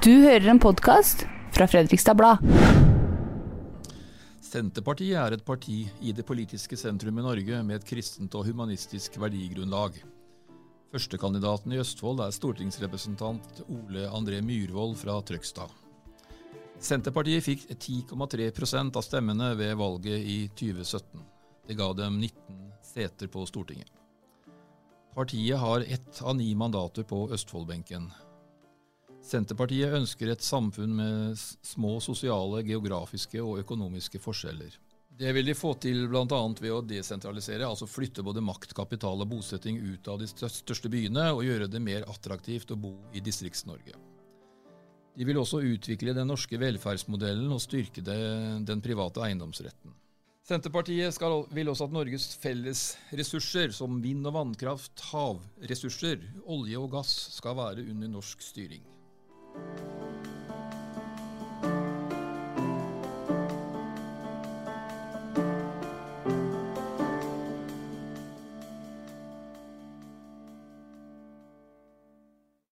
Du hører en podkast fra Fredrikstad Blad. Senterpartiet er et parti i det politiske sentrum i Norge med et kristent og humanistisk verdigrunnlag. Førstekandidaten i Østfold er stortingsrepresentant Ole André Myhrvold fra Trøgstad. Senterpartiet fikk 10,3% av stemmene ved valget i 2017. Det ga dem 19 seter på Stortinget. Partiet har ett av ni mandater på Østfoldbenken. Senterpartiet ønsker et samfunn med små sosiale, geografiske og økonomiske forskjeller. Det vil de få til bl.a. ved å desentralisere, altså flytte både makt, kapital og bosetting ut av de største byene, og gjøre det mer attraktivt å bo i Distrikts-Norge. De vil også utvikle den norske velferdsmodellen og styrke det, den private eiendomsretten. Senterpartiet skal, vil også at Norges felles ressurser, som vind- og vannkraft, havressurser, olje og gass, skal være under norsk styring.